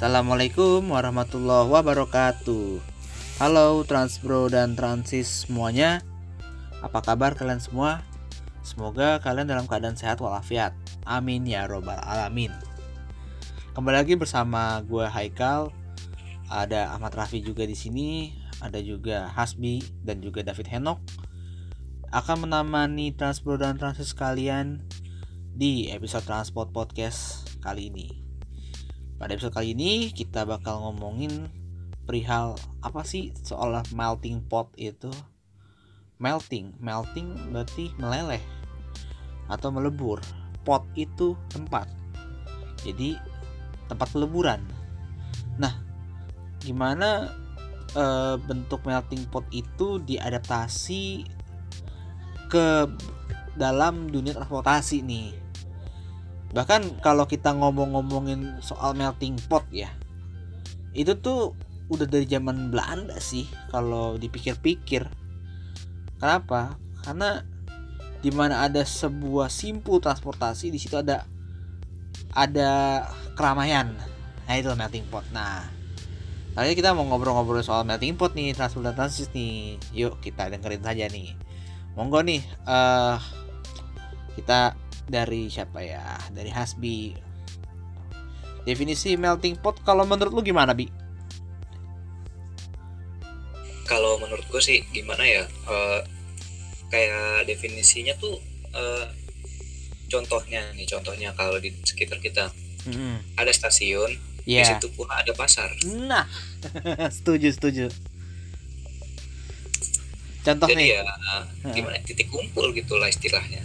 Assalamualaikum warahmatullahi wabarakatuh. Halo Transbro dan Transis semuanya. Apa kabar kalian semua? Semoga kalian dalam keadaan sehat walafiat. Amin ya robbal alamin. Kembali lagi bersama gue Haikal. Ada Ahmad Rafi juga di sini Ada juga Hasbi dan juga David Henok. Akan menemani Transbro dan Transis kalian Di episode Transport Podcast kali ini pada episode kali ini kita bakal ngomongin perihal apa sih soal melting pot itu. Melting, melting berarti meleleh atau melebur. Pot itu tempat. Jadi tempat peleburan. Nah, gimana e, bentuk melting pot itu diadaptasi ke dalam dunia transportasi nih bahkan kalau kita ngomong-ngomongin soal melting pot ya itu tuh udah dari zaman Belanda sih kalau dipikir-pikir. Kenapa? Karena di mana ada sebuah simpul transportasi di situ ada ada keramaian. Nah itu melting pot. Nah kali kita mau ngobrol-ngobrol soal melting pot nih transport dan transit nih. Yuk kita dengerin saja nih. Monggo nih uh, kita dari siapa ya? Dari Hasbi. Definisi melting pot kalau menurut lu gimana bi? Kalau menurut gue sih gimana ya? Uh, kayak definisinya tuh uh, contohnya nih contohnya kalau di sekitar kita. Mm-hmm. ada stasiun yeah. di iya. situ pun ada pasar. Nah setuju setuju. Contohnya jadi ya gimana? Titik kumpul gitulah istilahnya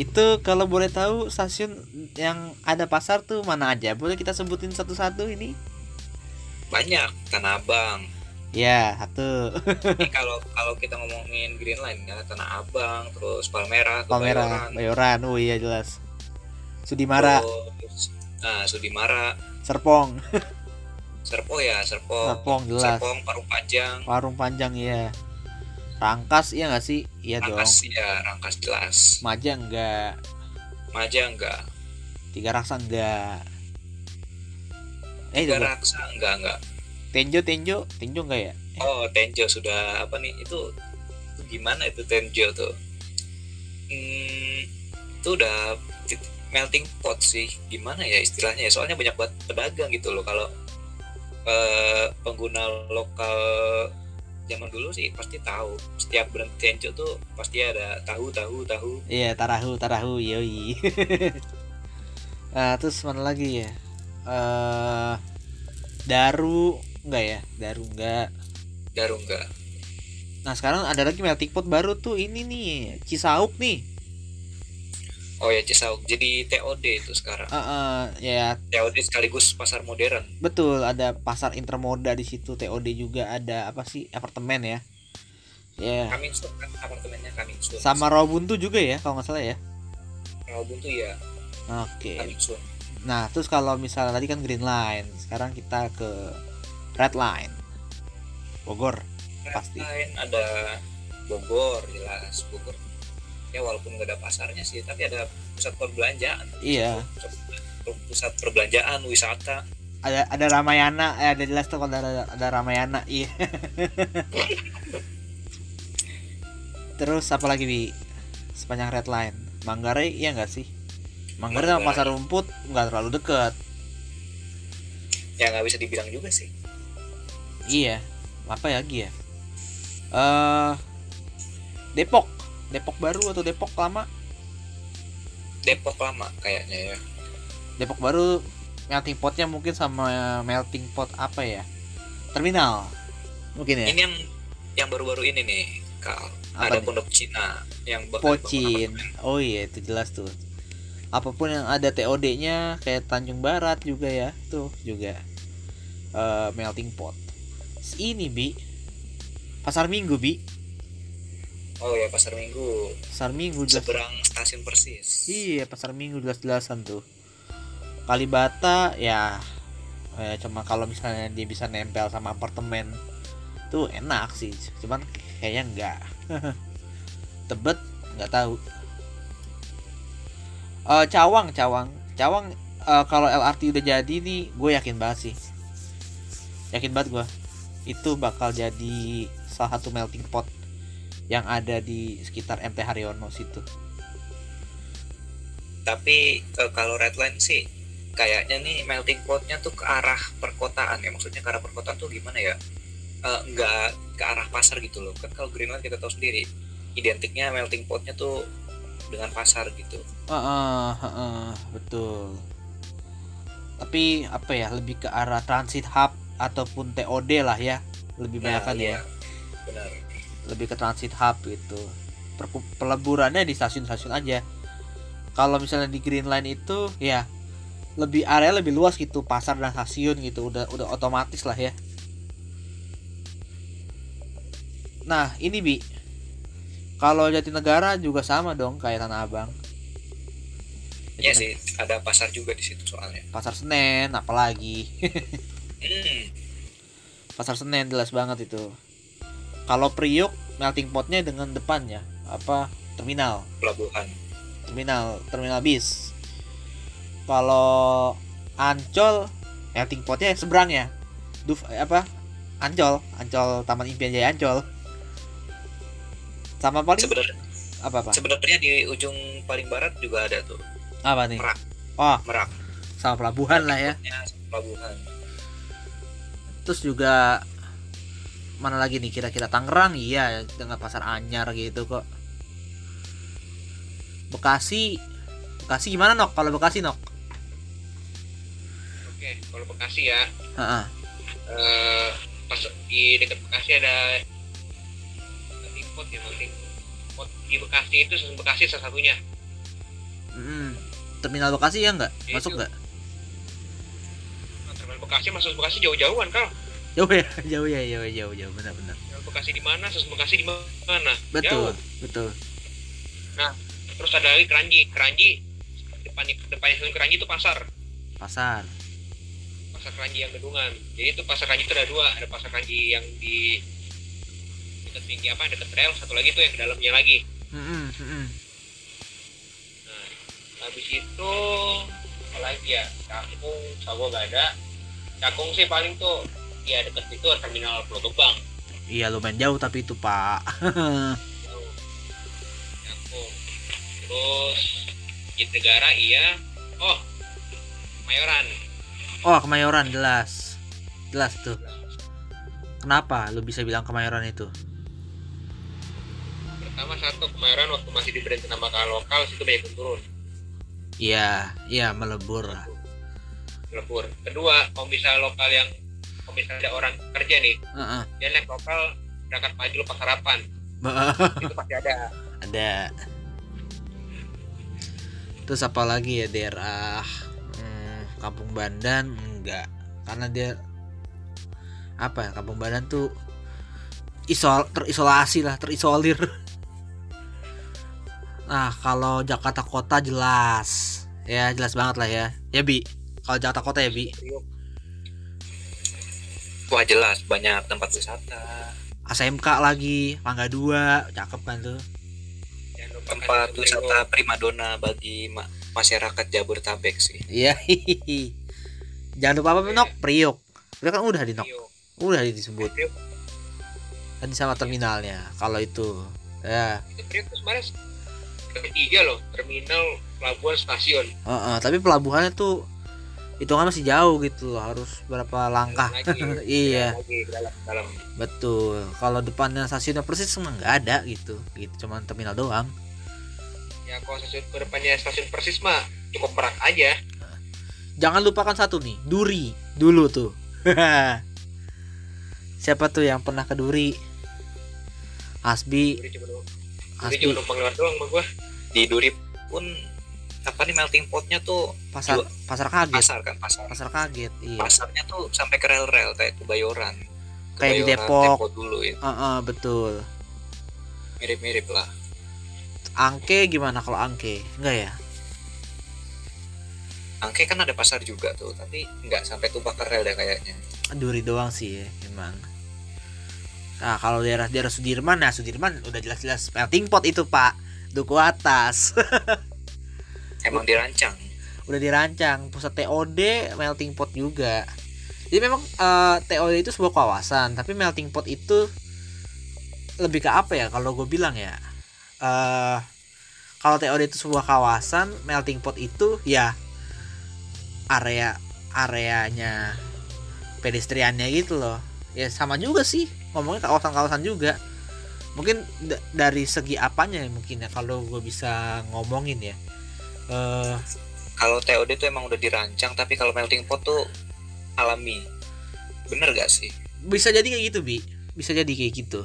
itu kalau boleh tahu stasiun yang ada pasar tuh mana aja? Boleh kita sebutin satu-satu ini? Banyak, Tanah Abang. Ya, satu. kalau kalau kita ngomongin Green Line ya Tanah Abang, terus Palmera, Palmera, Bayoran. Bayoran. Oh iya jelas. Sudimara. Terus, nah, Sudimara. Serpong. Serpong ya, Serpong. Serpong jelas. Serpong Parung Panjang. Parung Panjang ya. Rangkas iya gak sih? Iya dong. Rangkas ya, Rangkas jelas. Maja enggak. Maja enggak. Tiga raksa enggak. Eh, Tiga raksa enggak enggak. Tenjo Tenjo Tenjo enggak ya? Eh. Oh Tenjo sudah apa nih itu, itu gimana itu Tenjo tuh? Hmm, itu udah melting pot sih gimana ya istilahnya ya soalnya banyak buat pedagang gitu loh kalau uh, pengguna lokal zaman dulu sih pasti tahu. Setiap berhenti tenco tuh pasti ada tahu tahu tahu. Iya tarahu tarahu yoi. Nah terus mana lagi ya? Uh, daru enggak ya? Daru enggak. Daru enggak. Nah sekarang ada lagi melting pot baru tuh ini nih Cisauk nih Oh ya Cisauk jadi TOD itu sekarang. Uh, uh, ya. TOD sekaligus pasar modern. Betul, ada pasar intermoda di situ. TOD juga ada apa sih apartemen ya? Ya. Yeah. Kami kan apartemennya kami Sama Rawabuntu juga ya kalau nggak salah ya. Rawabuntu ya. Oke. Okay. Nah terus kalau misalnya tadi kan Green Line, sekarang kita ke Red Line. Bogor Red pasti. Line ada Bogor jelas Bogor ya walaupun nggak ada pasarnya sih tapi ada pusat perbelanjaan. Iya. Pusat, perbelanjaan wisata. Ada ada Ramayana eh, ada jelas tuh kalau ada ada Ramayana iya. Terus apa lagi bi? Sepanjang red line. Manggarai iya nggak sih? Manggarai sama pasar rumput nggak terlalu deket. Ya nggak bisa dibilang juga sih. Iya. Apa ya lagi ya? Uh, Depok Depok baru atau Depok lama? Depok lama kayaknya ya. Depok baru melting potnya mungkin sama melting pot apa ya? Terminal mungkin ya. Ini yang yang baru-baru ini nih, Kal. Ada nih? pondok Cina yang Pocin. Oh iya itu jelas tuh. Apa pun yang ada TOD-nya kayak Tanjung Barat juga ya, tuh juga uh, melting pot. Ini bi, pasar Minggu bi Oh ya pasar Minggu. Pasar Minggu jelas. Seberang stasiun Persis. Iya pasar Minggu jelas-jelasan tuh. Kalibata ya, ya cuma kalau misalnya dia bisa nempel sama apartemen tuh enak sih. Cuman kayaknya enggak. Tebet nggak tahu. Uh, Cawang, Cawang, Cawang uh, kalau LRT udah jadi nih gue yakin banget sih yakin banget gue itu bakal jadi salah satu melting pot yang ada di sekitar MT Haryono situ. Tapi uh, kalau redline sih kayaknya nih melting potnya tuh ke arah perkotaan. Ya maksudnya ke arah perkotaan tuh gimana ya? Uh, nggak ke arah pasar gitu loh. Kan kalau Greenland kita tahu sendiri identiknya melting potnya tuh dengan pasar gitu. Uh, uh, uh, uh, betul. Tapi apa ya lebih ke arah transit hub ataupun TOD lah ya. Lebih Nah, banyak kan iya, ya benar lebih ke transit hub gitu. Perku- peleburannya di stasiun-stasiun aja. Kalau misalnya di Green Line itu ya lebih area lebih luas gitu pasar dan stasiun gitu udah udah otomatis lah ya. Nah ini bi. Kalau Jatinegara juga sama dong kayak Tanah Abang. Iya sih ada pasar juga di situ soalnya. Pasar Senen apalagi. Hmm, pasar Senen jelas banget itu kalau Priuk melting potnya dengan depannya apa? Terminal. Pelabuhan. Terminal terminal bis. Kalau Ancol melting potnya seberang ya. Duf eh, apa? Ancol. Ancol Taman Impian Jaya Ancol. Sama paling sebenarnya apa apa? sebenarnya di ujung paling barat juga ada tuh. Apa nih? Merak. oh. Merak. Sama pelabuhan lah ya Ya, pelabuhan. Terus juga mana lagi nih? Kira-kira Tangerang? Iya dengan pasar Anyar gitu kok. Bekasi? Bekasi gimana nok? Kalau Bekasi nok? Oke, kalau Bekasi ya, Heeh. eh, pas di dekat Bekasi ada pot ya, pot di Bekasi itu stasiun Bekasi salah satunya. Mm-mm. terminal Bekasi ya nggak? Ya, masuk nggak? Nah, terminal Bekasi masuk Bekasi jauh-jauhan kal. Jauh ya jauh ya jauh jauh jauh benar-benar Terminal Bekasi di mana, stasiun Bekasi di mana? betul Jauh. betul Terus ada lagi Keranji, Keranji depan depannya stasiun Keranji itu pasar, pasar pasar Keranji yang gedungan. Jadi itu pasar Keranji itu ada dua, ada pasar Keranji yang di dekat tinggi apa, dekat rel, satu lagi tuh yang ke dalamnya lagi. Mm-mm, mm-mm. Nah, habis itu apa lagi ya? Cakung, Sawo gak ada. Cakung sih paling tuh ya deket itu terminal Pulau Gebang. iya lumayan jauh tapi itu pak. Terus Jatinegara iya. Oh, Mayoran. oh kemayoran jelas jelas tuh kenapa lu bisa bilang kemayoran itu Pertama satu Kemayoran waktu masih diberi nama lokal situ banyak yang turun. iya iya melebur lah Lebur. Kedua, kalau misalnya lokal yang kalau misalnya ada orang kerja nih, Heeh. dia naik lokal berangkat pagi lupa sarapan. itu pasti ada. ada. Terus apa lagi ya daerah hmm, Kampung Bandan enggak. Karena dia apa ya Kampung Bandan tuh isol terisolasi lah terisolir. Nah kalau Jakarta Kota jelas. Ya jelas banget lah ya. Ya bi. Kalau Jakarta Kota ya bi wah jelas banyak tempat wisata. ASMK lagi Mangga 2 cakep kan tuh. Tempat kan, wisata primadona bagi ma- masyarakat Jabodetabek sih. Iya. Jangan lupa apa Nok Priok. Priok kan udah di Nok. Priok. udah disebut. Tadi sama terminalnya kalau itu. Ya. Itu Priok sebenarnya ketiga loh terminal pelabuhan stasiun. Heeh, tapi pelabuhannya tuh hitungan masih jauh gitu loh harus berapa langkah. Lagi, iya. lagi dalam dalam. Betul. Kalau depannya stasiunnya persis emang nggak ada gitu gitu. Cuman terminal doang. Ya kalau stasiun depannya stasiun persis mah cukup merak aja. Jangan lupakan satu nih Duri. Dulu tuh. Siapa tuh yang pernah ke Duri? Asbi Duri cuma Duri Asbi cuma numpang lewat doang sama gua. Di Duri pun apa nih melting potnya tuh pasar Juga. pasar kaget. pasar kan pasar. Pasar kaget iya. Pasarnya tuh sampai ke rel-rel kayak Kebayoran Kayak di Depok. Tempo dulu ya Heeh, betul. Mirip-mirip lah. Angke gimana kalau Angke? Enggak ya? Angke kan ada pasar juga tuh tapi nggak sampai tumpah ke rel deh kayaknya. Duri doang sih ya, emang. Nah kalau daerah daerah Sudirman, nah Sudirman udah jelas-jelas melting pot itu pak, duku atas. emang dirancang. Udah dirancang. Pusat TOD melting pot juga. Jadi memang eh, TOD itu sebuah kawasan tapi melting pot itu lebih ke apa ya kalau gue bilang ya? Eh kalau TOD itu sebuah kawasan melting pot itu ya area areanya pedestriannya gitu loh. Ya sama juga sih ngomongnya kawasan-kawasan juga. Mungkin da- dari segi apanya ya mungkin ya kalau gue bisa ngomongin ya eh Kalau TOD tuh emang udah dirancang, tapi kalau melting pot tuh alami. Bener gak sih? bisa jadi kayak gitu bi. Bisa jadi kayak gitu.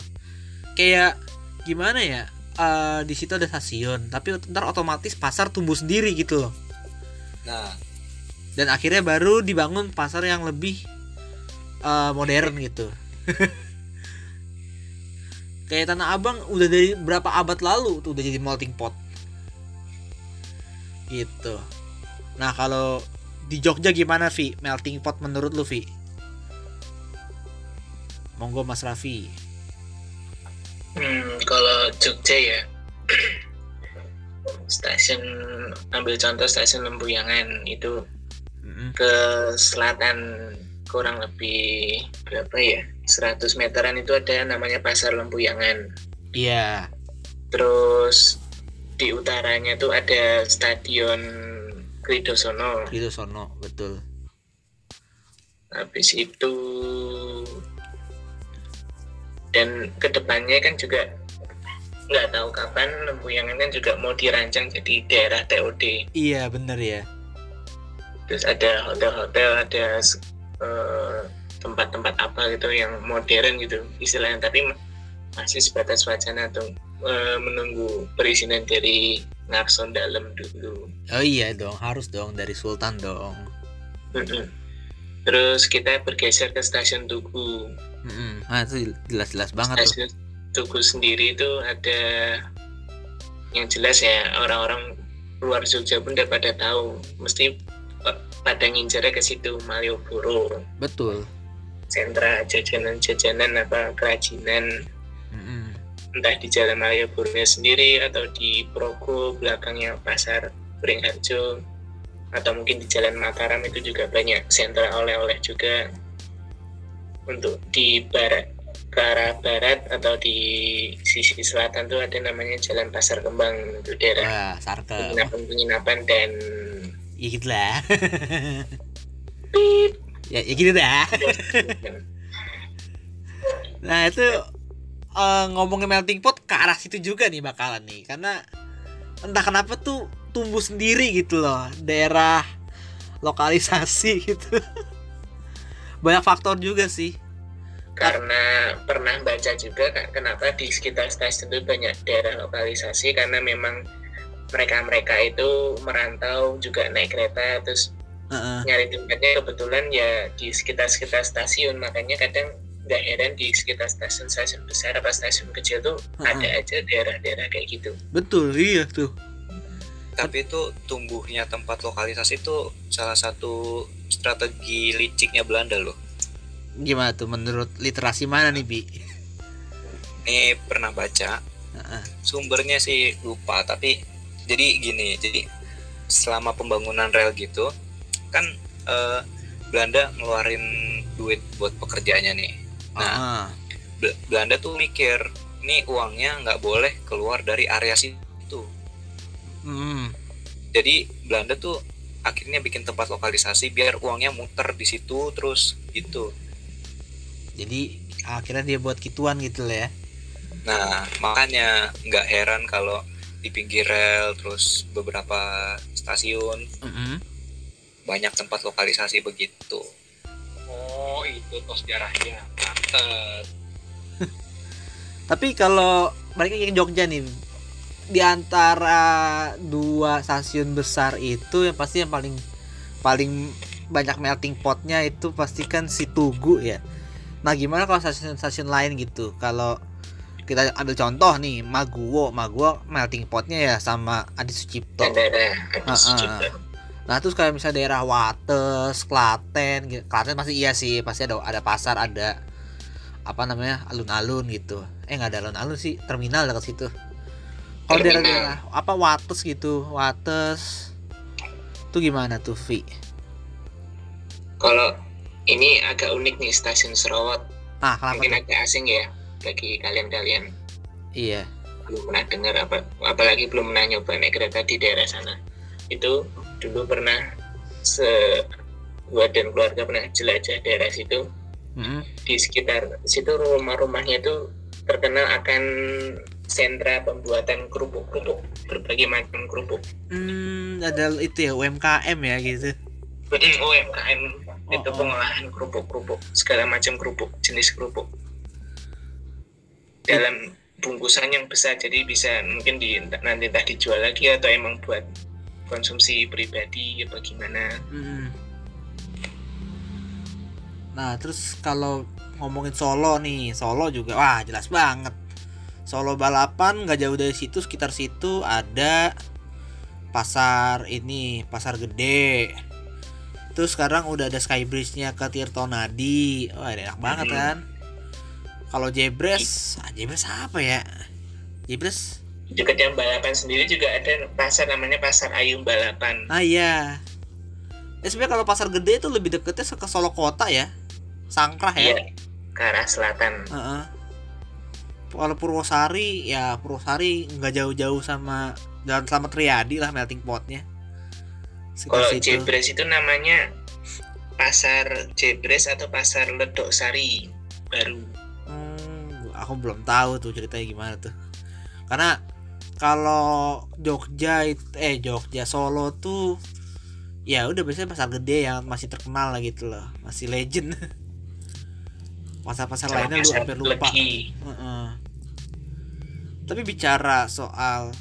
Kayak gimana ya? Eh di situ ada stasiun tapi ntar otomatis pasar tumbuh sendiri gitu loh. Nah, dan akhirnya baru dibangun pasar yang lebih eh, modern gitu. Kayak tanah abang udah dari berapa abad lalu tuh udah jadi melting pot gitu. Nah kalau di Jogja gimana Vi? Melting pot menurut lu Vi? Monggo Mas Raffi. Hmm, kalau Jogja ya. Stasiun ambil contoh stasiun Lempuyangan itu Mm-mm. ke selatan kurang lebih berapa ya? 100 meteran itu ada namanya pasar Lempuyangan iya. Terus di utaranya tuh ada stadion Kridosono gitu sono betul. Habis itu dan ke depannya kan juga nggak tahu kapan Lempuyangan kan juga mau dirancang jadi daerah TOD iya bener ya. Terus ada hotel-hotel ada eh, tempat-tempat apa gitu yang modern gitu istilahnya. Tapi masih sebatas wacana tuh eh, menunggu perizinan dari Ngarson dalam dulu? Oh iya dong harus dong dari Sultan dong. Mm-mm. terus kita bergeser ke stasiun Tugu. Mm-mm. nah itu jelas-jelas banget tuh. Stasiun Tugu sendiri itu ada yang jelas ya orang-orang luar Jogja pun udah pada tahu. Mesti pa- pada ngincernya ke situ Malioboro. Betul. Sentra jajanan-jajanan apa kerajinan. Entah di Jalan Malioboro sendiri atau di Progo belakangnya pasar Beringharjo atau mungkin di Jalan Mataram itu juga banyak sentra oleh-oleh juga. Untuk di barat ke arah barat atau di sisi selatan tuh ada namanya Jalan Pasar Kembang itu daerah. Wah sarkel penginapan-penginapan dan ya gitu lah ya, ya gitu dah. Nah itu eh, ngomongin melting pot ke arah situ juga nih bakalan nih. Karena entah kenapa tuh tumbuh sendiri gitu loh. Daerah lokalisasi gitu. Banyak faktor juga sih. Karena pernah baca juga Kak, kenapa di sekitar stasiun itu banyak daerah lokalisasi karena memang mereka-mereka itu merantau juga naik kereta terus Heeh. nyari tempatnya. Kebetulan ya di sekitar-sekitar stasiun makanya kadang nggak heran di sekitar stasiun-stasiun besar apa stasiun kecil tuh Heeh. ada aja daerah-daerah kayak gitu betul iya tuh tapi itu tumbuhnya tempat lokalisasi itu salah satu strategi liciknya Belanda loh. gimana tuh menurut literasi mana nih bi Ini pernah baca, Heeh. sumbernya sih lupa, tapi jadi gini, jadi selama pembangunan rel gitu, kan eh, Belanda ngeluarin duit buat pekerjaannya nih. Nah, Heeh. Bel- Belanda tuh mikir, nih uangnya nggak boleh keluar dari area situ. Mm. Jadi Belanda tuh akhirnya bikin tempat lokalisasi biar uangnya muter di situ terus gitu. jadi akhirnya dia buat gituan gitu lah ya Nah, makanya nggak heran kalau di pinggir rel terus beberapa stasiun Mm-mm. banyak tempat lokalisasi begitu. Oh itu tos sejarahnya pantes Tapi kalau balik lagi ke Jogja nih, di antara dua stasiun besar itu yang pasti yang paling paling banyak melting potnya itu pastikan si Tugu ya. Nah gimana kalau stasiun-stasiun lain gitu? Kalau kita ambil contoh nih Maguwo, Maguwo melting potnya ya sama Adi Sucipto. Ah, ah. juga Nah terus kayak misalnya daerah Wates, Klaten, gitu. Klaten pasti iya sih, pasti ada ada pasar, ada apa namanya alun-alun gitu. Eh nggak ada alun-alun sih, terminal dekat situ. Kalau daerah-daerah apa Wates gitu, Wates, Itu gimana tuh, Vi? Kalau ini agak unik nih stasiun Serawat. Ah, kenapa Mungkin tuh? agak asing ya bagi kalian-kalian Iya. belum pernah dengar apa apalagi belum pernah nyoba naik kereta di daerah sana. Itu dulu pernah se gua dan keluarga pernah jelajah daerah situ Mm-mm. di sekitar situ rumah-rumahnya itu terkenal akan sentra pembuatan kerupuk-kerupuk berbagai macam kerupuk Hmm, ada itu ya UMKM ya gitu. UMKM itu Oh, oh. pengolahan kerupuk-kerupuk segala macam kerupuk jenis kerupuk dalam bungkusan yang besar jadi bisa mungkin di nanti entah dijual lagi atau emang buat konsumsi pribadi apa gimana Mm. Nah, terus kalau ngomongin Solo nih, Solo juga wah jelas banget. Solo balapan nggak jauh dari situ, sekitar situ ada pasar ini, pasar gede. Terus sekarang udah ada skybridge-nya ke Tirtonadi. Wah, enak banget Mhm. kan. Kalau Jebres, ah, Jebres apa ya? Jebres dekat yang balapan sendiri juga ada pasar namanya pasar Ayung Balapan Ah iya. Ya sebenarnya kalau pasar gede itu lebih deketnya ke Solo kota ya. Sangkrah ya. Iya, ke arah selatan Heeh. Kalau Purwosari ya Purwosari nggak jauh-jauh sama Jalan Selamat Riyadi lah melting potnya. Kalau. Jebres itu namanya pasar Jebres atau pasar Ledok Sari baru Hmm, aku belum tahu tuh ceritanya gimana tuh. Karena kalau Jogja eh Jogja Solo tuh ya udah biasanya pasar gede yang masih terkenal lah gitu loh, masih legend. Pasar-pasar lainnya lu hampir lupa. Legi. Heeh. Tapi bicara soal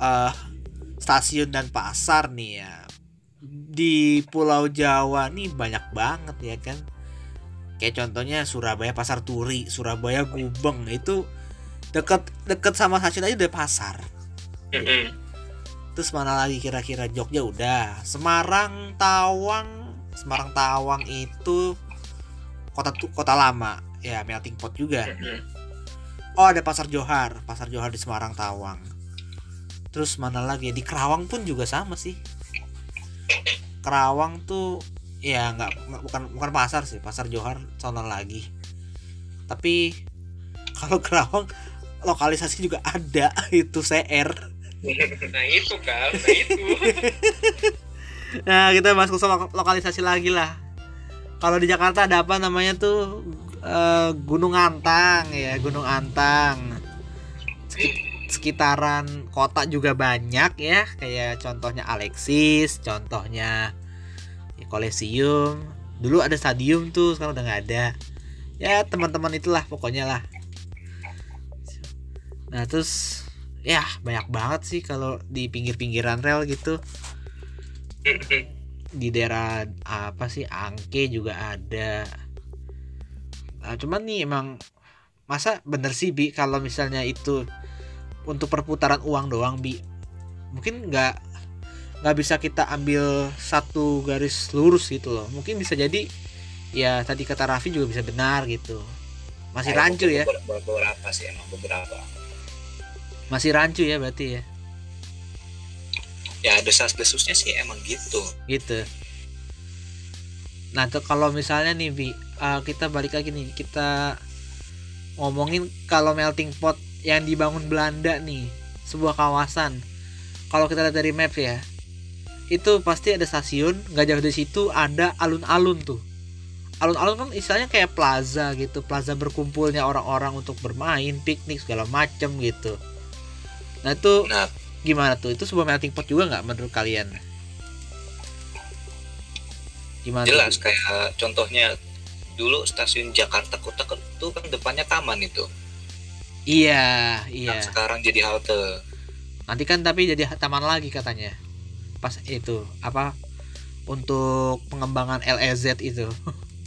eh stasiun dan pasar nih ya di Pulau Jawa nih banyak banget ya kan. Kayak contohnya Surabaya Pasar Turi, Surabaya Gubeng itu deket deket sama stasiun aja udah pasar. Terus mana lagi kira-kira Jogja udah. Semarang Tawang, Semarang Tawang itu kota kota lama ya melting pot juga. Oh ada pasar Johar, pasar Johar di Semarang Tawang. Terus mana lagi di Kerawang pun juga sama sih. Kerawang tuh ya nggak nggak- bukan bukan pasar sih, pasar Johar sono lagi. Tapi kalau Kerawang lokalisasi juga ada itu CR. nah itu kan nah itu Nah kita masuk sama lokalisasi lagi lah. Kalau di Jakarta ada apa namanya tuh eh, Gunung Antang ya Gunung Antang. Seki- Sekitaran kota juga banyak ya kayak contohnya Alexis, contohnya ya, Coliseum. Dulu ada stadium tuh sekarang udah nggak ada. Ya teman-teman itulah pokoknya lah. Nah terus ya banyak banget sih kalau di pinggir-pinggiran rel gitu. Di daerah apa sih Angke juga ada. Nah, cuman nih emang masa bener sih bi kalau misalnya itu untuk perputaran uang doang bi? Mungkin nggak nggak bisa kita ambil satu garis lurus gitu loh. Mungkin bisa jadi ya tadi kata Raffi juga bisa benar gitu. Masih rancu ya. beberapa sih emang beberapa masih rancu ya berarti ya? Ya desas desusnya sih emang gitu. Gitu. Nah tuh kalau misalnya nih bi eh, kita balik lagi nih kita ngomongin kalau melting pot yang dibangun Belanda nih sebuah kawasan. Kalau kita lihat dari map ya itu pasti ada stasiun nggak jauh dari situ ada alun-alun tuh. Alun-alun kan istilahnya kayak plaza gitu plaza berkumpulnya orang-orang untuk bermain piknik segala macem gitu nah itu nah. gimana tuh? Itu sebuah melting pot juga nggak menurut kalian? Gimana jelas Bi? kayak contohnya dulu stasiun Jakarta Kota itu kan depannya taman itu. Iya Yang iya. sekarang jadi halte. Nanti kan tapi jadi taman lagi katanya. Pas itu apa untuk pengembangan LEZ itu.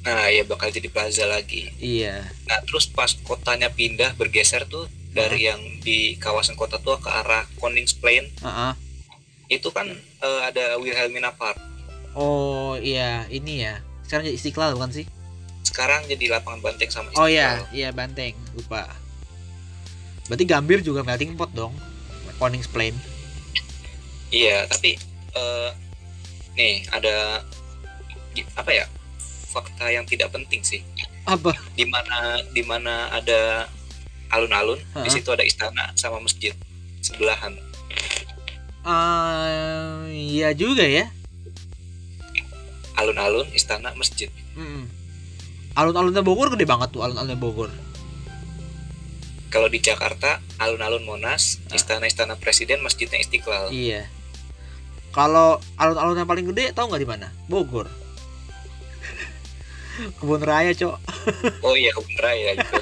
Nah ya bakal jadi plaza lagi. Iya. Nah terus pas kotanya pindah bergeser tuh dari yang di kawasan kota tua ke arah Koningsplein Heeh. itu kan eh, ada Wilhelmina Park. Oh iya ini ya. Sekarang jadi Istiqlal bukan sih? Sekarang jadi lapangan banteng sama oh Istiqlal. iya iya Banteng. Lupa. Berarti Gambir juga melting pot dong Koningsplain Iya, tapi eh, nih ada apa ya fakta yang tidak penting sih. Apa? di mana di mana ada alun-alun di Ha-ha. situ ada istana sama masjid sebelahan Ah, iya juga ya. alun-alun istana masjid. Alun-alunnya Bogor gede banget tuh alun-alunnya Bogor. kalau di Jakarta alun-alun Monas Ah. istana-istana presiden masjidnya Istiqlal Iya. Kalau alun-alun yang paling gede tahu nggak di mana? Bogor. Kebun raya, Cok. oh iya kebun raya gitu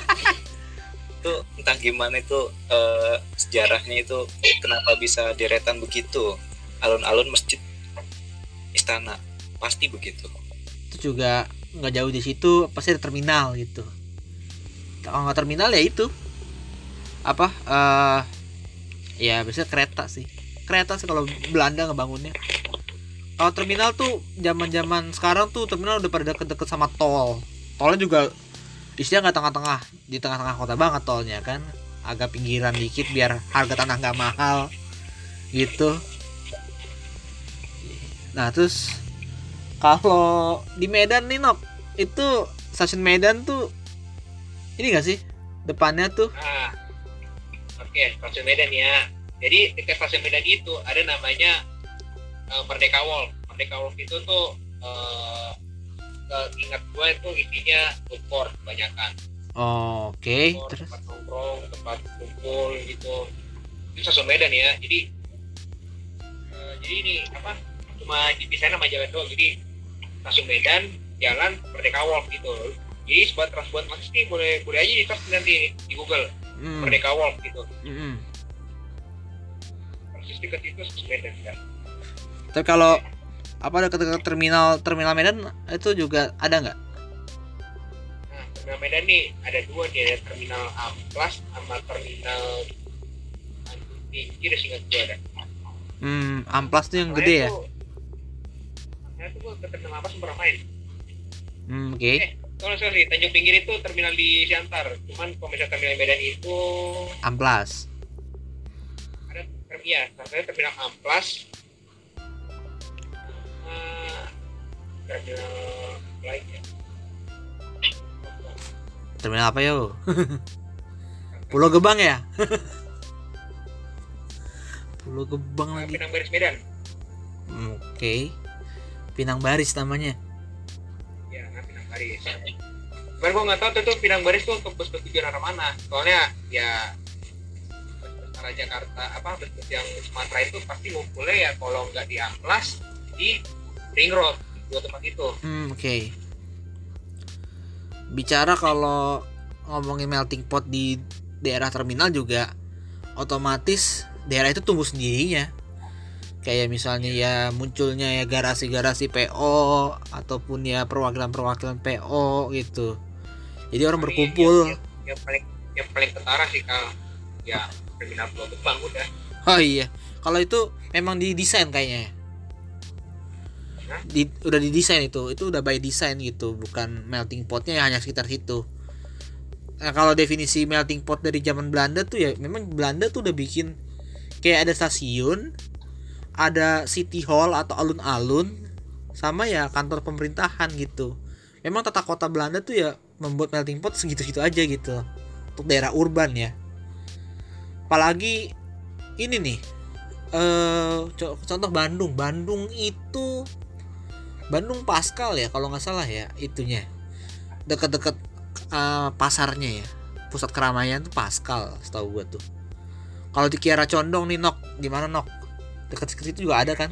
itu entah gimana itu eh, sejarahnya itu kenapa bisa deretan begitu alun-alun masjid istana pasti begitu Itu juga nggak jauh di situ pasti ada terminal gitu. Kalau nggak terminal ya itu apa? eh ya biasanya kereta sih. Kereta sih kalau Belanda ngebangunnya. Kalau terminal tuh zaman-zaman sekarang tuh terminal udah pada deket-deket sama tol. Tolnya juga isinya nggak tengah-tengah, di tengah-tengah kota banget tolnya kan. Agak pinggiran dikit biar harga tanah nggak mahal gitu. Nah terus kalau di Medan nih Nok itu stasiun Medan tuh ini gak sih depannya tuh Nah, oke, stasiun Medan ya. Jadi dekat stasiun Medan itu ada namanya eh, Merdeka Walk. Merdeka Walk itu tuh eh, ingat gue itu isinya food court kebanyakan. oke Food court, terus tempat nongkrong, tempat kumpul gitu. Itu stasiun Medan ya. Jadi eh, jadi ini apa? Cuma dipisahin sama jalan doang. Jadi stasiun Medan, jalan Merdeka Walk gitu. Jadi buat buat masih nih boleh boleh aja di search nanti di Google hmm, Merdeka Walk gitu. hmm. persis dekat itu Medan kan tapi kalau apa dekat-dekat terminal terminal Medan? Itu juga ada nggak? Nah terminal Medan nih ada dua nih ada terminal Amplas sama terminal ada singkat gua ada. Hmm amplas tuh yang gede ya? Nah itu gua ke terminal Amplas pernah main hmm, oke. Eh sorry sorry Tanjung Pinggir itu terminal di Siantar. Cuman kalau misalnya terminal Medan itu amplas ada iya terminal terminal Amplas lain ya terminal apa yo? Pulau Gebang ya? Pulau Gebang lagi. Pinang Baris Medan. Hmm, oke. Pinang Baris namanya. Ya nah, Pinang Baris. Cuman gue nggak tahu tuh, tuh Pinang Baris tuh untuk bus-bus tujuan arah mana. Soalnya ya bus-bus arah Jakarta apa bus-bus yang Sumatera itu pasti ngumpulnya ya kalau nggak di Amplas di Ring Road dua tempat itu Hmm, oke. Bicara kalau ngomongin melting pot di daerah terminal juga otomatis daerah itu tumbuh sendirinya. Kayak misalnya ya munculnya ya garasi-garasi PO ataupun ya perwakilan-perwakilan PO gitu. Jadi orang Tapi berkumpul. yang, yang, yang paling yang paling ketara sih kal ya terminal Pulau Gebang udah Oh iya. Kalau itu memang didesain kayaknya. Ya. Di, udah didesain itu, itu udah by design gitu, bukan melting potnya hanya sekitar situ. Nah, kalau definisi melting pot dari zaman Belanda tuh ya memang Belanda tuh udah bikin kayak ada stasiun, ada city hall atau alun-alun, sama ya kantor pemerintahan gitu. Memang tata kota Belanda tuh ya membuat melting pot segitu-gitu aja gitu untuk daerah urban ya. Apalagi ini nih eh co- contoh Bandung Bandung itu Bandung Pascal ya kalau nggak salah ya itunya. Deket-deket eh, pasarnya ya. Pusat keramaian tuh Pascal setahu gua tuh. Kalau di Kiara Condong nih Nok. Gimana Nok? Deket situ juga ada kan?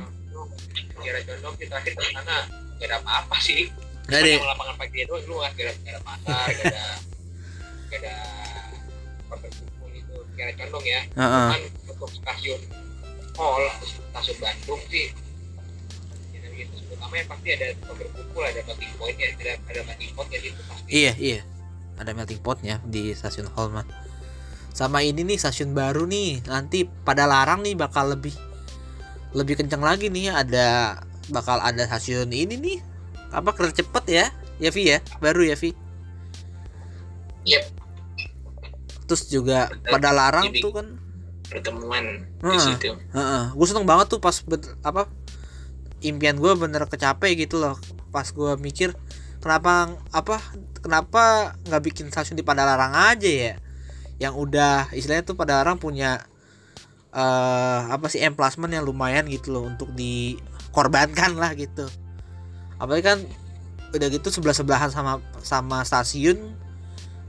Kira condong kita akhir ke sana gak ada apa-apa sih. Nggak ada ya? Lapangan pagi itu lu nggak ada nggak ada pasar gak ada gak ada kumpul itu. Kira condong ya. Heeh. kan untuk stasiun Mall stasiun Bandung sih terutama yang pasti ada berkumpul ada melting point ya ada ada melting jadi itu pasti. Iya iya. Ada melting potnya di stasiun Hall mah. Sama ini nih stasiun baru nih. Nanti pada larang nih bakal lebih lebih kencang lagi nih. Ada bakal ada stasiun ini nih. Apa kereta cepet ya? Ya Vi ya? Baru ya Vi? Yep. terus juga pada larang Jadi- tuh kan. pertemuan di situ. Heeh, gue seneng banget tuh pas bet- apa impian gue bener kecape gitu loh. Pas gue mikir kenapa apa kenapa nggak bikin stasiun di Padalarang aja ya? Yang udah istilahnya tuh Padalarang punya eh apa sih emplacement yang lumayan gitu loh untuk dikorbankan lah gitu. Apalagi kan udah gitu sebelah sebelahan sama sama stasiun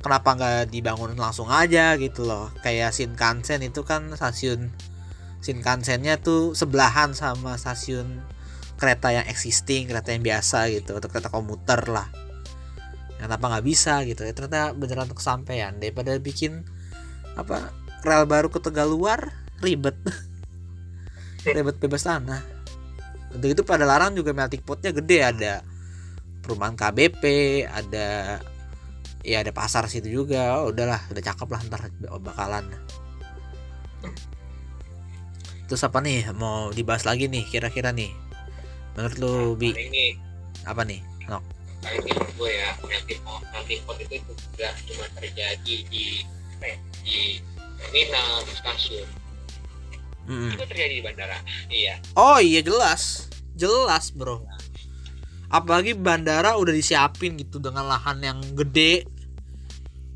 kenapa nggak dibangun langsung aja gitu loh? Kayak Shinkansen itu kan stasiun Shinkansennya tuh sebelahan sama stasiun kereta yang existing kereta yang biasa gitu atau kereta komuter lah. Kenapa nggak bisa gitu. Ya ternyata beneran kesampaian. Daripada bikin apa rel baru ke Tegaluar ribet. Ribet bebas tanah. Untuk itu pada larang juga melting potnya gede. Ada perumahan KBP ada ya ada pasar situ juga. Oh, udahlah udah cakep lah ntar bakalan. Terus apa nih mau dibahas lagi nih kira-kira nih menurut lu bi? paling ini apa nih? Nok? paling ini gue ya melting pot melting pot itu juga cuma terjadi di ya, di terminal di stasiun. Mm-mm. itu terjadi di bandara. Iya. Oh iya jelas. Jelas bro. Apalagi bandara udah disiapin gitu dengan lahan yang gede.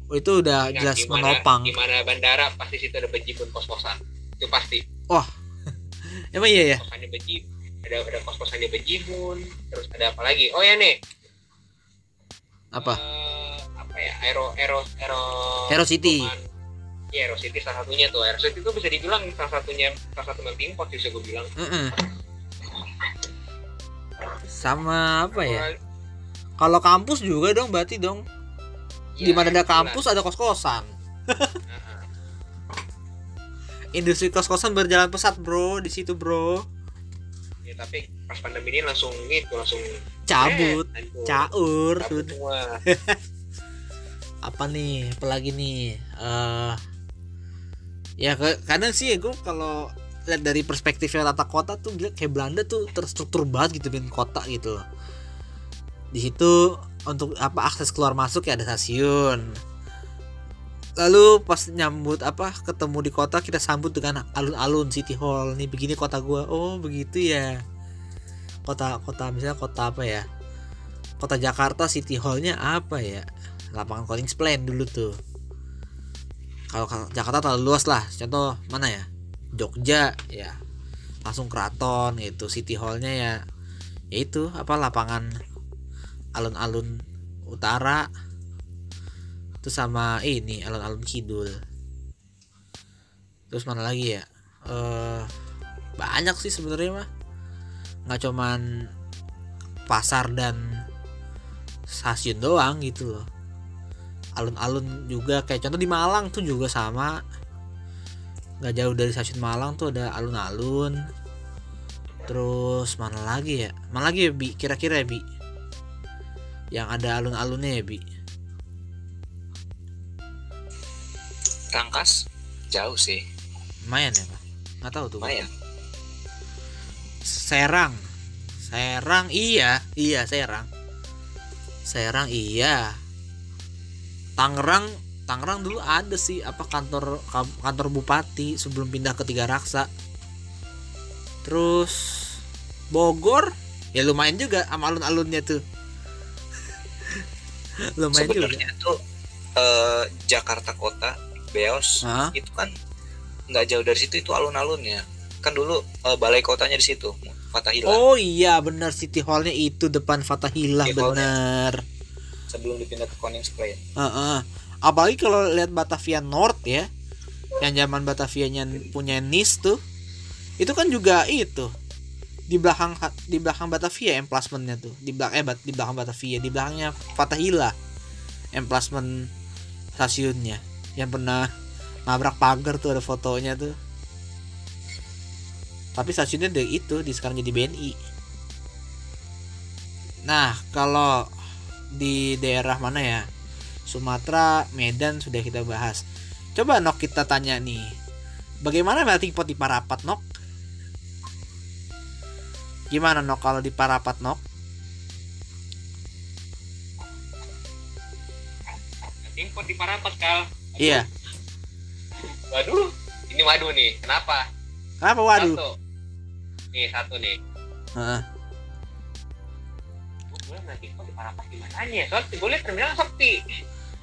Oh, itu udah Nah, jelas di mana- menopang. di mana bandara pasti situ ada bejibun kos-kosan. Itu pasti. Emang iya ya? Kosannya bejibun ada ada kos-kosannya bejibun terus ada apa lagi? Oh ya nih. Apa? Eh, apa ya? Aero aero aero Aero City. Iya Aero City salah satunya tuh. Aero City itu bisa dibilang salah satunya salah satu melting pot bisa gue bilang. Mm-mm. sama apa ya? Kalau kampus juga dong berarti dong. Iya, di mana ada kampus ada kos-kosan. Industri kos-kosan berjalan pesat bro. Di situ bro ya tapi pas pandemi ini langsung gitu langsung cabut eh, caur cabut semua. Apa nih apalagi nih? Eh ya ke- kadang sih gue kalau lihat dari perspektifnya tata kota tuh gila, kayak Belanda tuh terstruktur banget gitu bikin kota gitu loh. Di situ untuk apa akses keluar masuk ya ada stasiun lalu pas nyambut apa ketemu di kota kita sambut dengan alun-alun city hall. Nih begini kota gua. Oh begitu ya. Kota kota misalnya kota apa ya? Kota Jakarta city hallnya apa ya? Lapangan Collins Plan dulu tuh. Kalau ka- Jakarta terlalu luas lah. Contoh mana ya? Jogja ya. Langsung keraton gitu city hallnya ya. Ya itu apa lapangan alun-alun utara terus sama ini alun-alun kidul. Terus mana lagi ya? Eh banyak sih sebenarnya mah. Nggak cuman pasar dan stasiun doang gitu loh. Alun-alun juga kayak contoh di Malang tuh juga sama. Nggak jauh dari stasiun Malang tuh ada alun-alun. Terus mana lagi ya? Mana lagi ya bi? Kira-kira ya bi? Yang ada alun-alunnya ya bi Rangkas? Jauh sih. Lumayan ya pak? Nggak tahu tuh lumayan. Serang. Serang iya. Iya Serang. Serang iya. Tangerang Tangerang dulu ada sih apa kantor kantor bupati sebelum pindah ke Tiga Raksa. Terus Bogor ya lumayan juga sama alun-alunnya tuh. Lumayan juga. Sebenarnya tuh eh, Jakarta Kota Beos Hah? itu kan nggak jauh dari situ itu alun-alunnya kan dulu eh, balai kotanya di situ Fatahila oh iya benar City Hallnya itu depan Hall-nya. bener sebelum dipindah ke Konings Plan Heeh. Apalagi kalau lihat Batavia North ya, yang zaman Batavianya punya NIS tuh, itu kan juga itu di belakang di belakang Batavia emplacementnya tuh di belakang eh bat- di belakang Batavia di belakangnya Fatahila emplacement stasiunnya yang pernah nabrak pagar tuh ada fotonya tuh tapi stasiunnya dari itu di sekarang jadi BNI nah kalau di daerah mana ya Sumatera, Medan sudah kita bahas. Coba Nok kita tanya nih. Bagaimana melting pot di Parapat Nok? Gimana Nok kalau di Parapat Nok? melting pot di Parapat kal Iya. waduh ini waduh nih. Kenapa? Kenapa waduh? satu. Nih satu nih. Heeh. nanti kok di Parapat gimana ya? Soalnya gue liat terminal sepi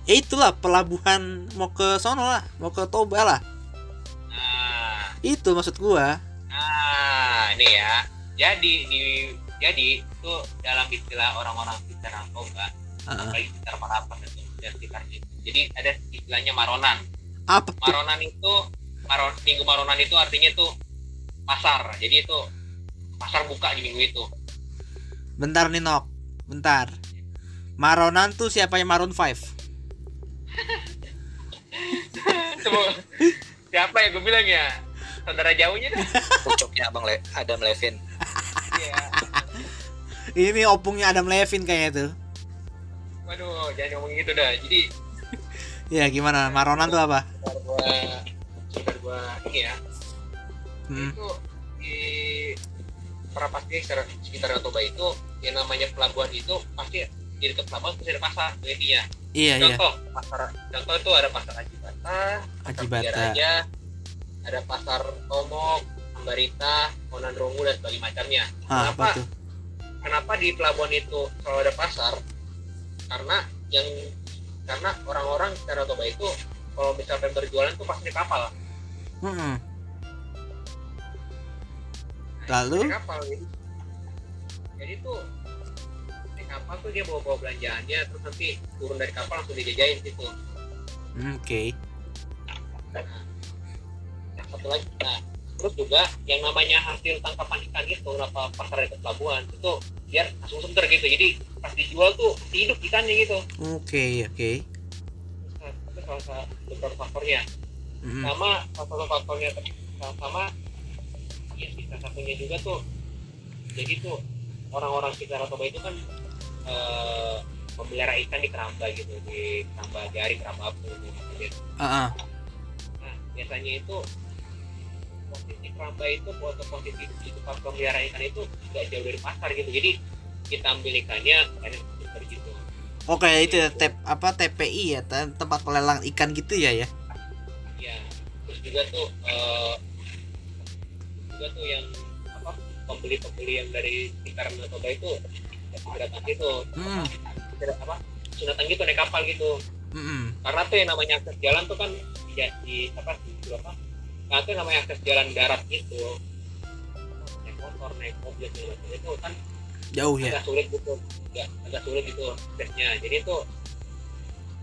ya itulah pelabuhan mau ke sono lah mau ke Toba lah. Nah. Itu maksud gua. Nah ini ya. Jadi di jadi itu dalam istilah orang-orang sekitar Toba Heeh. apalagi sekitar Parapat itu dan sekitarnya itu jadi ada istilahnya maronan. Apa tuh? Maronan itu maron minggu maronan itu artinya itu pasar. Jadi itu pasar buka di minggu itu. Bentar nih Nok bentar. Maronan tuh siapa yang Maroon 5 Coba, siapa ya? Gue bilang ya. Saudara jauhnya dah Pucuknya abang Le Adam Levin. Iya. ini opungnya Adam Levine kayaknya tuh. Waduh jangan ngomong gitu dah. Jadi ya gimana? Maronan tuh apa? Sekitar gua sekitar gua ini ya. Hmm. itu di perapatnya sekitar sekitar Toba itu yang namanya pelabuhan itu pasti di dekat pelabuhan pasti ada pasar intinya iya. Iya contoh pasar contoh itu ada pasar Haji Bata Haji Pasar Bata. Raja ada pasar Tomok Ambarita Monan Rongu dan sebagainya macamnya. Ah, apa kenapa? tuh? Kenapa di pelabuhan itu selalu ada pasar? Karena yang karena orang-orang secara Toba itu kalau misalkan berjualan tuh pasti di kapal. Mm-mm. lalu? Naik kapal jadi jadi tuh naik kapal tuh dia bawa bawa belanjaannya terus nanti turun dari kapal langsung dijajain gitu. Hmm, oke. Yang satu lagi nah terus juga yang namanya hasil tangkapan ikan itu kenapa pasar dekat pelabuhan itu biar langsung seger gitu jadi pas dijual tuh masih hidup ikannya gitu oke oke nah, itu salah satu beberapa faktornya Mm-mm. sama salah satu faktornya ter- sama ya salah satunya juga tuh jadi tuh orang-orang sekitar Toba itu kan eh, memelihara ikan di keramba gitu di keramba jari keramba apu gitu. Ah. nah biasanya itu posisi keramba itu atau posisi di tempat pemelihara ikan itu nggak jauh dari pasar gitu. Jadi kita ambil ikannya seperti gitu oke itu ya tep apa TPI ya te- tempat pelelang ikan gitu ya ya? Ya terus juga tuh eh, juga tuh yang apa pembeli-pembeli yang dari sekitar Toba itu datang gitu. Hmm. tidak apa datang gitu naik kapal gitu. Mm-mm. karena tuh yang namanya akses jalan tuh kan di, di apa di apa nah itu namanya akses jalan darat gitu naik motor naik mobil segala macam itu kan jauh ya? agak sulit gitu. Agak, agak sulit gitu aksesnya jadi tuh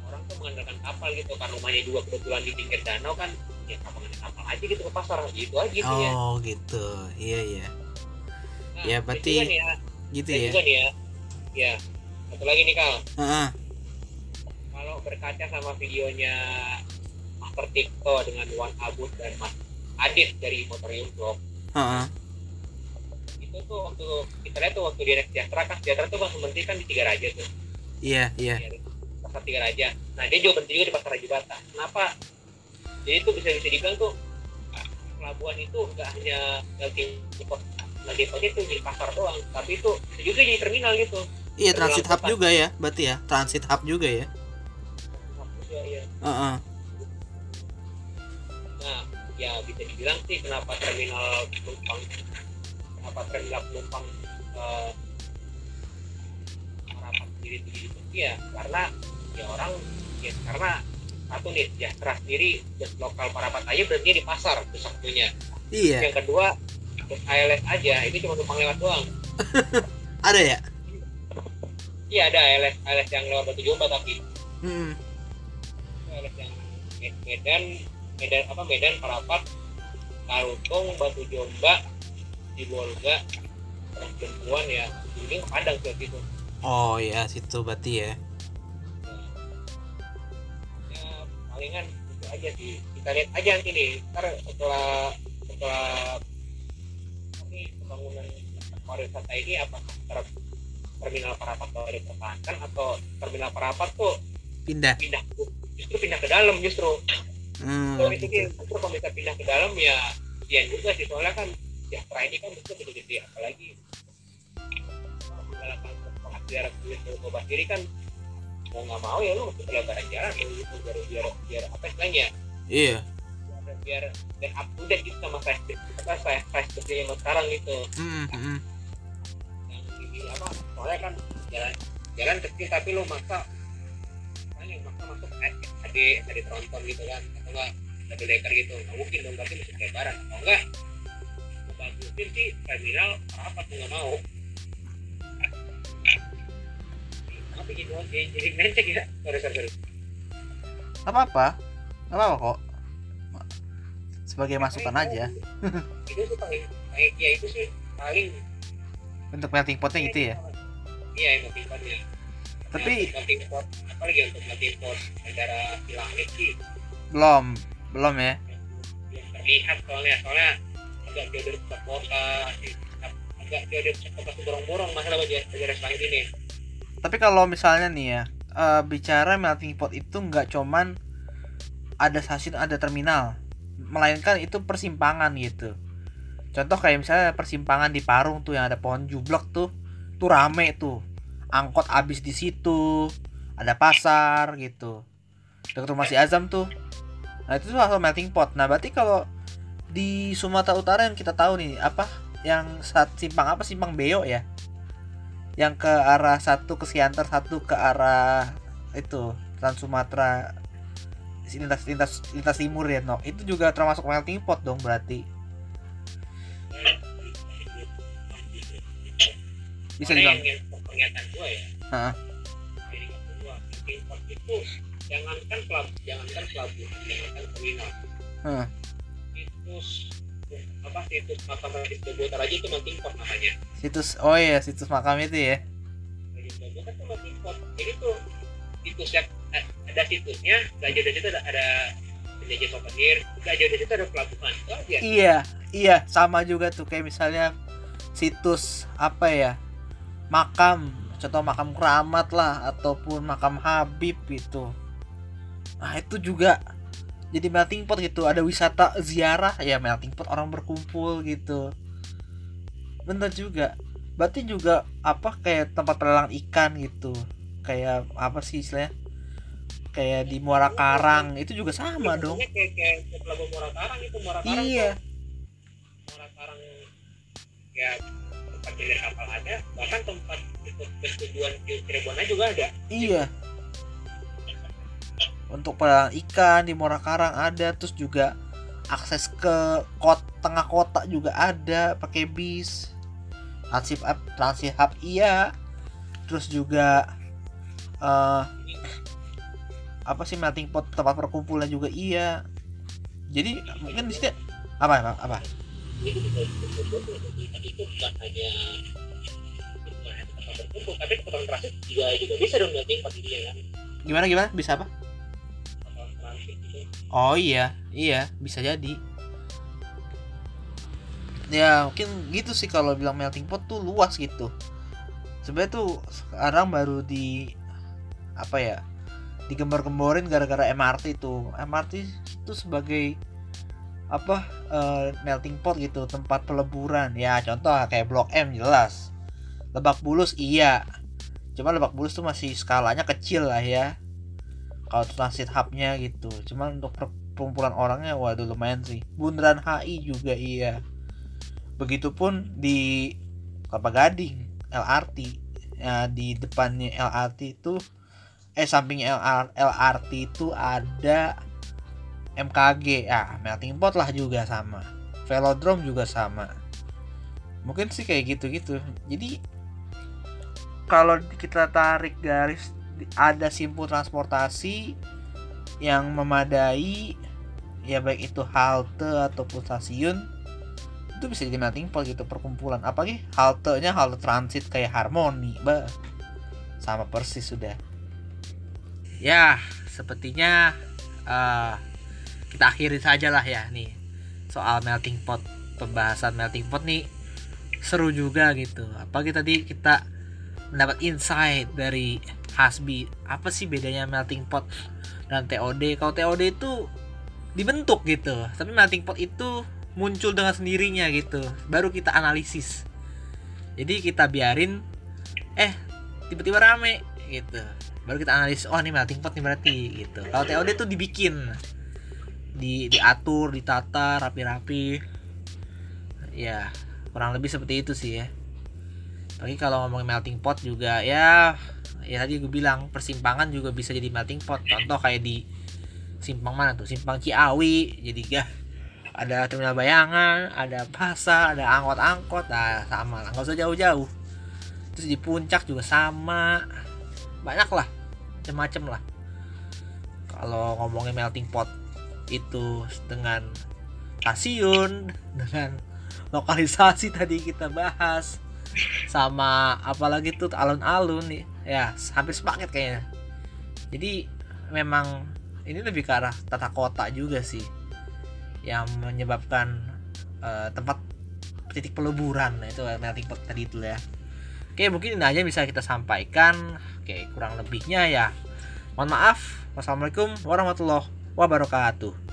orang tuh mengandalkan kapal gitu karena rumahnya juga kebetulan di pinggir danau kan. Ya kapal kapal aja gitu ke pasar. Gitu aja gitu ya. Oh gitu. Iya iya. Nah, ya, berarti- nih ya, gitu ya? juga nih ya. Ya satu lagi nih kal. Ah, ah. kalau berkaca sama videonya Master Tikto dengan Wan Abud dan Mas Adit dari Motorium Vlog Ah, ah. itu tuh waktu kita lihat tuh waktu dia naik sejahtera kan sejahtera tuh langsung berhenti kan di Tiga Raja tuh. Iya iya. Ya, pasar Tiga Raja. Nah dia juga berhenti juga di pasar Raja Bata. Kenapa? Jadi itu bisa bisa dibilang tuh pelabuhan itu nggak hanya melting pot melting pot itu jadi pasar doang tapi itu juga jadi terminal gitu. Iya transit hub juga ya berarti ya. Transit hub juga ya. Ya, ya. Ah, ah. Ya bisa dibilang sih kenapa terminal penumpang kenapa terminal penumpang eh, harapan sendiri itu? Jadi sepi ya karena ya orang ya karena satu nih sejahtera sendiri bus lokal Parapat aja berarti di pasar itu satunya. Iya. Yang kedua bus ALS aja itu cuma numpang lewat doang. Ada ya? Iya ada ALS ALS yang lewat Batu Jomba tapi. Hmm. ALS yang Med- Medan Medan apa Medan Parapat Kalutong Batu Jomba di Bolga perempuan ya. Ini Padang ke situ oh ya situ berarti ya. Ya palingan itu aja sih. Kita lihat aja nanti nih. Ntar setelah setelah ini pembangunan pariwisata ini apakah ter- terminal Parapat mau dipertahankan atau terminal Parapat tuh pindah. pindah? Justru pindah ke dalam justru hmm, kalau itu justru kalau bisa pindah ke dalam ya ya juga sih. Soalnya kan ya ini kan justru gede-gede apalagi menggalakkan penghasilan kulit Toba sendiri kan mau nggak mau ya lu mesti pelebaran jalan lu gitu biar biar biar apa istilahnya? Iya. Biar biar biar up to date gitu sama size apa size size gede yang sekarang gitu. Hmm, hmm, yang ini apa soalnya kan jalan jalan kecil tapi lo maksa maksa masuk adik adik tronton gitu kan. Atau enggak double decker gitu. Nggak mungkin dong berarti masuk lebaran atau enggak bagusin sih terminal apa tuh nggak mau. Apa gitu jadi jadi mencek ya. Sorry sorry sorry. Apa apa apa apa kok. Sebagai masukan aja. itu sih paling ya itu sih paling. Untuk melting potnya gitu ya? Iya melting potnya tapi pot apalagi untuk melting pot negara di langit sih. Belum belum ya. Belum terlihat soalnya soalnya agak jauh dari pusat kota agak jauh dari pusat kota borong-borong masalah bagian negara langit ini. Tapi kalau misalnya nih ya eh, bicara melting pot itu nggak cuman ada stasiun ada terminal. Melainkan itu persimpangan gitu. Contoh kayak misalnya persimpangan di Parung tuh yang ada pohon jublek tuh tuh rame tuh angkot abis di situ ada pasar gitu. Dekat rumah si Azam tuh. Nah itu tuh langsung melting pot. Nah berarti kalau di Sumatera Utara yang kita tahu nih apa? Yang saat simpang apa? Simpang Beo ya? Yang ke arah satu ke Siantar satu ke arah itu Trans Sumatera. Lintas lintas lintas timur ya no. Itu juga termasuk melting pot dong berarti. Bisa dibilang pernyataan gua ya. Jadi kata gua melting pot itu jangankan pelab jangankan pelabuhan jangankan terminal. Itu apa situs makam Radit Bobotar aja itu pot namanya. Situs oh iya situs makam itu ya. Radit Bobotar tuh melting pot jadi tuh situs yang eh, ada situsnya gak jauh dari situ ada, ada penjajah souvenir gak jauh dari situ ada pelabuhan. Itu aja. Iya iya sama juga tuh kayak misalnya situs apa ya makam contoh makam keramat lah ataupun makam Habib gitu. Nah itu juga jadi melting pot gitu. Ada wisata ziarah ya melting pot orang berkumpul gitu. Bener juga. Berarti juga apa kayak tempat pelelang ikan gitu. Kayak apa sih istilahnya? Kayak di Muara Karang. Itu juga sama dong. Sebenarnya kayak kayak kayak Muara Karang itu Muara Karang iya. tuh, Muara Karang ya tempat kapal ada bahkan tempat bertujuan aja juga ada Iya. Untuk pelelangan ikan di Muara Karang ada, terus juga akses ke kot tengah kota juga ada pakai bis. Transip up, Transit Hub iya. Terus juga eh apa sih melting pot tempat perkumpulan juga iya. Jadi mungkin di sini apa apa apa? Itu bisa berkumpul tuh tadi itu bukan hanya bukan hanya tempat berkumpul tapi tempat transit juga juga bisa dong pot ini ya kan Gimana gimana? Bisa apa? Oh iya, iya bisa jadi. Ya mungkin gitu sih kalau bilang melting pot tuh luas gitu. Sebenarnya tuh sekarang baru di apa ya digembar-gemborin gara-gara MRT tuh. MRT itu sebagai apa eh, melting pot gitu tempat peleburan. Ya contoh kayak Blok M jelas. Lebak Bulus iya. Cuma Lebak Bulus tuh masih skalanya kecil lah ya. Kalau transit hubnya gitu. Cuman untuk perkumpulan orangnya waduh lumayan sih. Bundaran HI juga iya. Begitupun di Kelapa Gading LRT ya, di depannya LRT itu eh sampingnya LR, LRT itu ada MKG ya melting pot lah juga sama. Velodrome juga sama. Mungkin sih kayak gitu-gitu. Jadi kalau kita tarik garis ada simpul transportasi yang memadai ya baik itu halte ataupun stasiun itu bisa jadi melting pot gitu perkumpulan. Apalagi haltenya halte transit kayak harmoni bah sama persis sudah. Ya sepertinya eh, kita akhiri saja lah ya nih. Soal melting pot pembahasan melting pot nih seru juga gitu. Apalagi tadi kita mendapat insight dari Hasbi. Apa sih bedanya melting pot dan TOD kalau TOD itu dibentuk gitu tapi melting pot itu muncul dengan sendirinya gitu. Baru kita analisis. Jadi kita biarin eh tiba-tiba rame gitu. Baru kita analisis oh ini melting pot nih berarti gitu. Kalau TOD itu dibikin di diatur ditata rapi-rapi. Ya kurang lebih seperti itu sih ya. Apalagi kalau ngomongin melting pot juga ya ya tadi gue bilang persimpangan juga bisa jadi melting pot. Contoh kayak di simpang mana tuh? Simpang Ciawi jadi gak ada terminal bayangan ada pasar ada angkot-angkot. Nah sama lah nggak usah jauh-jauh. Terus di puncak juga sama. Banyak lah macem-macem lah. Kalau ngomongin melting pot itu dengan stasiun dengan lokalisasi tadi kita bahas sama apalagi tuh alun-alun nih. Ya hampir sepaket kayaknya. Jadi memang ini lebih ke arah tata kota juga sih yang menyebabkan uh, tempat titik peleburan. Nah, itu melting pot tadi itu ya. Oke mungkin ini aja bisa kita sampaikan. Oke kurang lebihnya ya. Mohon maaf. Wassalamualaikum warahmatullahi wabarakatuh